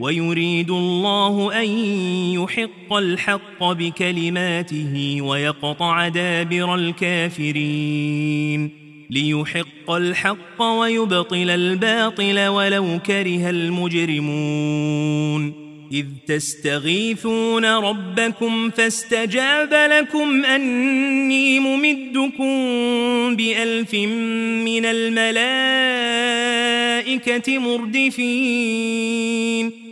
ويريد الله أن يحق الحق بكلماته ويقطع دابر الكافرين ليحق الحق ويبطل الباطل ولو كره المجرمون إذ تستغيثون ربكم فاستجاب لكم أني ممدكم بألف من الملائكة مردفين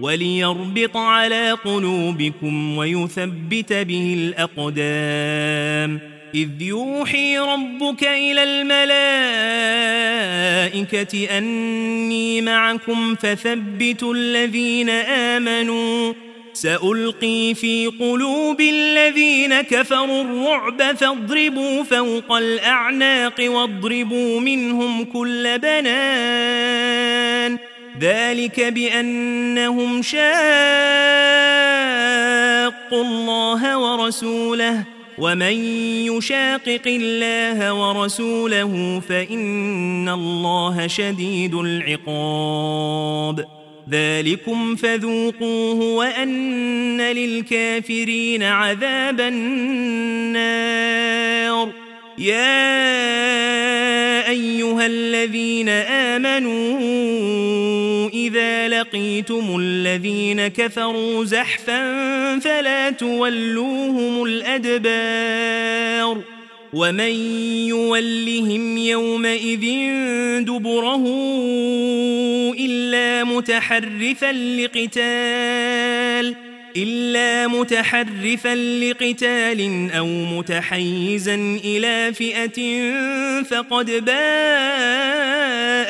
وليربط على قلوبكم ويثبت به الأقدام. إذ يوحي ربك إلى الملائكة أني معكم فثبتوا الذين آمنوا. سألقي في قلوب الذين كفروا الرعب فاضربوا فوق الأعناق واضربوا منهم كل بنان ذلك بأنهم شاقوا الله ورسوله ومن يشاقق الله ورسوله فإن الله شديد العقاب. ذلكم فذوقوه وأن للكافرين عذاب النار. يا أيها الذين آمنوا إذا لقيتم الذين كفروا زحفا فلا تولوهم الأدبار ومن يولهم يومئذ دبره إلا متحرفا لقتال إلا متحرفا لقتال أو متحيزا إلى فئة فقد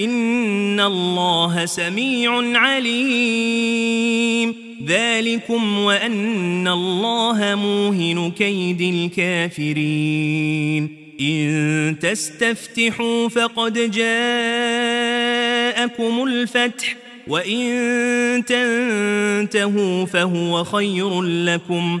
إن الله سميع عليم. ذلكم وأن الله موهن كيد الكافرين. إن تستفتحوا فقد جاءكم الفتح وإن تنتهوا فهو خير لكم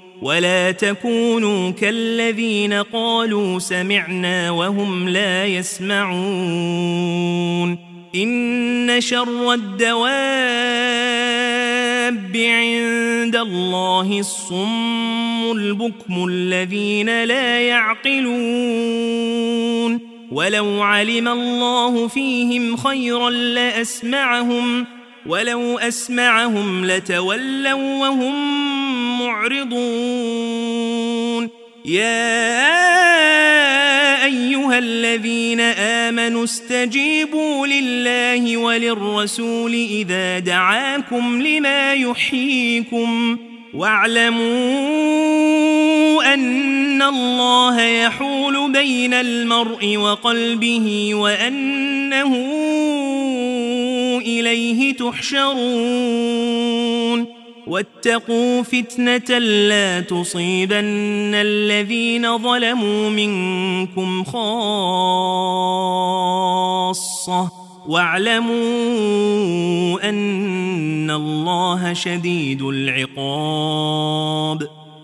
ولا تكونوا كالذين قالوا سمعنا وهم لا يسمعون. إن شر الدواب عند الله الصم البكم الذين لا يعقلون. ولو علم الله فيهم خيرا لأسمعهم ولو أسمعهم لتولوا وهم معرضون. يا أيها الذين آمنوا استجيبوا لله وللرسول إذا دعاكم لما يحييكم واعلموا أن الله يحول بين المرء وقلبه وأنه إليه تحشرون. واتقوا فتنة لا تصيبن الذين ظلموا منكم خاصة. واعلموا أن الله شديد العقاب.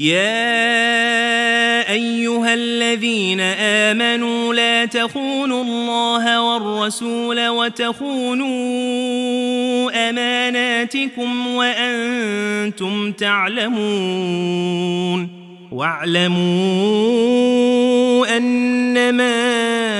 يا أيها الذين آمنوا لا تخونوا الله والرسول وتخونوا أماناتكم وأنتم تعلمون. واعلموا أنما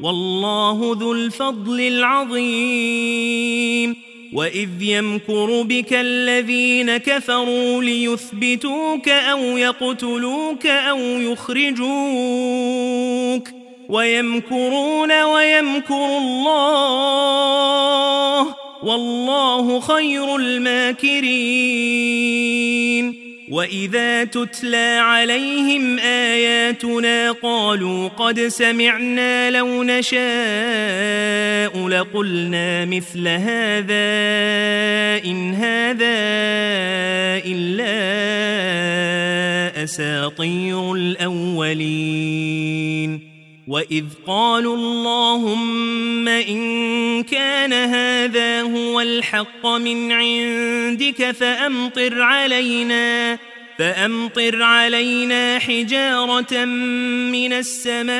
والله ذو الفضل العظيم. وإذ يمكر بك الذين كفروا ليثبتوك أو يقتلوك أو يخرجوك. ويمكرون ويمكر الله. والله خير الماكرين. وإذا تتلى عليهم آياتنا قالوا قد سمعنا لو نشاء لقلنا مثل هذا إن هذا إلا أساطير الأولين وإذ قالوا اللهم إن كان هذا هو الحق من عندك فأمطر علينا فأمطر علينا حجارة من السماء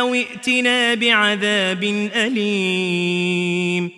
أو ائتنا بعذاب أليم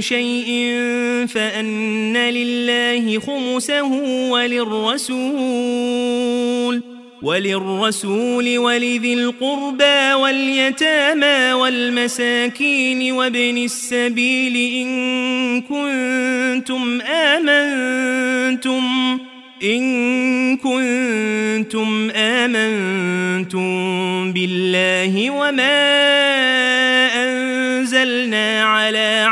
شيء فأن لله خمسه وللرسول وللرسول ولذي القربى واليتامى والمساكين وابن السبيل إن كنتم آمنتم إن كنتم آمنتم بالله وما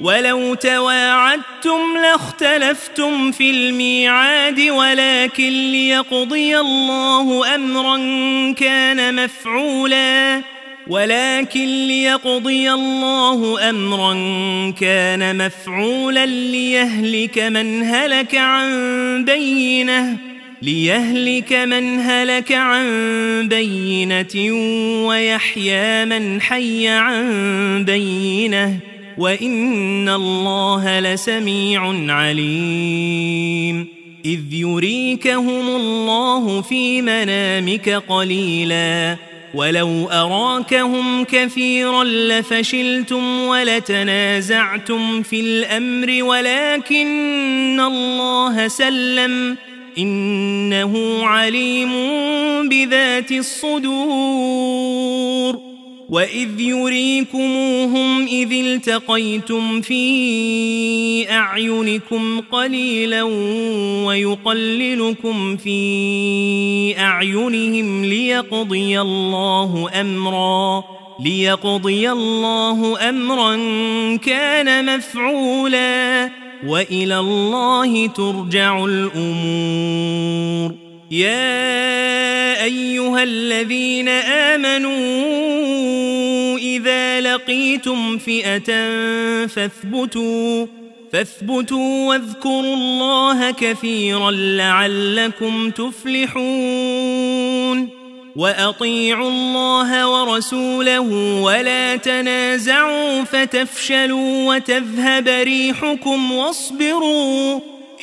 ولو تواعدتم لاختلفتم في الميعاد ولكن ليقضي الله أمرا كان مفعولا. ولكن ليقضي الله أمرا كان مفعولا ليهلك من هلك عن بينة ليهلك من هلك عن بينة ويحيى من حي عن بينة. وإن الله لسميع عليم إذ يريكهم الله في منامك قليلاً ولو أراكهم كثيرا لفشلتم ولتنازعتم في الأمر ولكن الله سلم إنه عليم بذات الصدور وإذ يريكموهم إذ التقيتم في أعينكم قليلا ويقللكم في أعينهم ليقضي الله أمرا ليقضي الله أمرا كان مفعولا وإلى الله ترجع الأمور يا أيها الذين آمنوا إذا لقيتم فئة فاثبتوا فاثبتوا واذكروا الله كثيرا لعلكم تفلحون. وأطيعوا الله ورسوله ولا تنازعوا فتفشلوا وتذهب ريحكم واصبروا.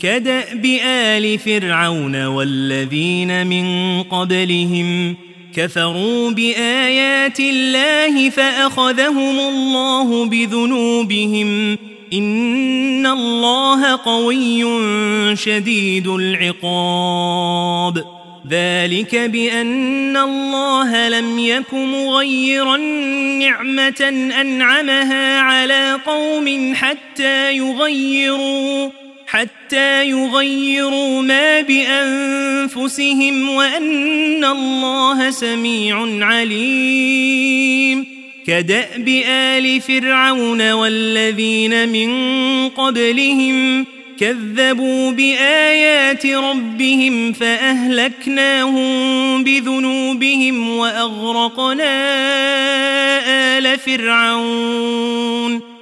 كدأب آل فرعون والذين من قبلهم كفروا بآيات الله فأخذهم الله بذنوبهم إن الله قوي شديد العقاب ذلك بأن الله لم يك مغيرا نعمة أنعمها على قوم حتى يغيروا حتى يغيروا ما بأنفسهم وأن الله سميع عليم. كدأب آل فرعون والذين من قبلهم كذبوا بآيات ربهم فأهلكناهم بذنوبهم وأغرقنا آل فرعون.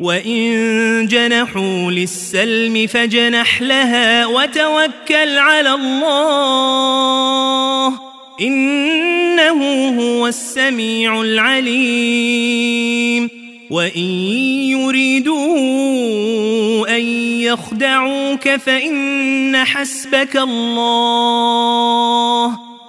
وإن جنحوا للسلم فجنح لها وتوكل على الله إنه هو السميع العليم وإن يريدوا أن يخدعوك فإن حسبك الله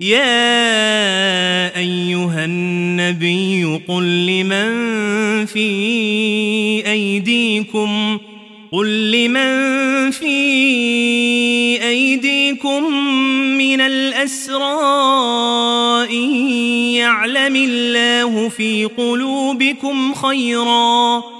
يا أيها النبي قل لمن في أيديكم قل لمن في أيديكم من الأسرى إن يعلم الله في قلوبكم خيراً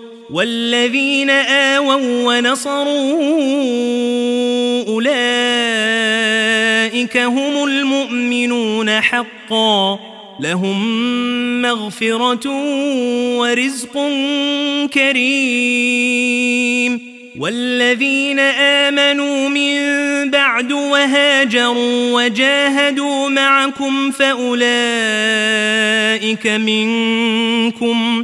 والذين آووا ونصروا أولئك هم المؤمنون حقا لهم مغفرة ورزق كريم والذين آمنوا من بعد وهاجروا وجاهدوا معكم فأولئك منكم